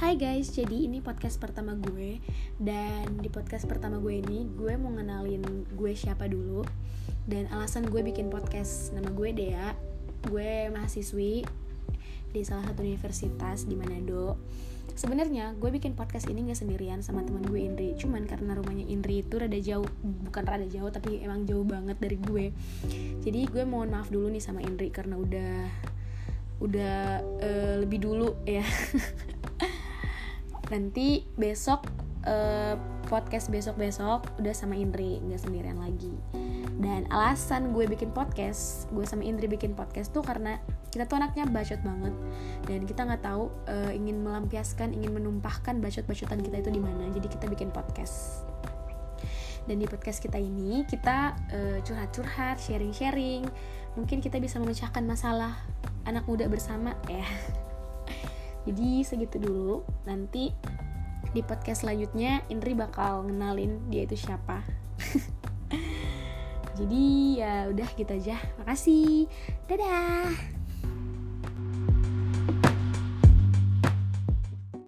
Hai guys, jadi ini podcast pertama gue Dan di podcast pertama gue ini Gue mau ngenalin gue siapa dulu Dan alasan gue bikin podcast Nama gue Dea. Gue mahasiswi Di salah satu universitas di Manado. Sebenarnya gue bikin podcast ini gak sendirian sama teman gue Indri Cuman karena rumahnya Indri itu rada jauh Bukan rada jauh tapi emang jauh banget dari gue. Jadi gue mohon maaf dulu nih sama Indri Karena udah udah uh, lebih dulu ya nanti besok uh, podcast besok besok udah sama Indri nggak sendirian lagi. Dan alasan gue bikin podcast gue sama Indri bikin podcast tuh karena kita tuh anaknya bacot banget. Dan kita nggak tahu uh, ingin melampiaskan ingin menumpahkan bacot-bacotan kita itu di mana. Jadi kita bikin podcast. Dan di podcast kita ini kita uh, curhat-curhat sharing-sharing. Mungkin kita bisa memecahkan masalah anak muda bersama. Ya jadi segitu dulu. Nanti di podcast selanjutnya Indri bakal ngenalin dia itu siapa. Jadi ya udah gitu aja. Makasih. Dadah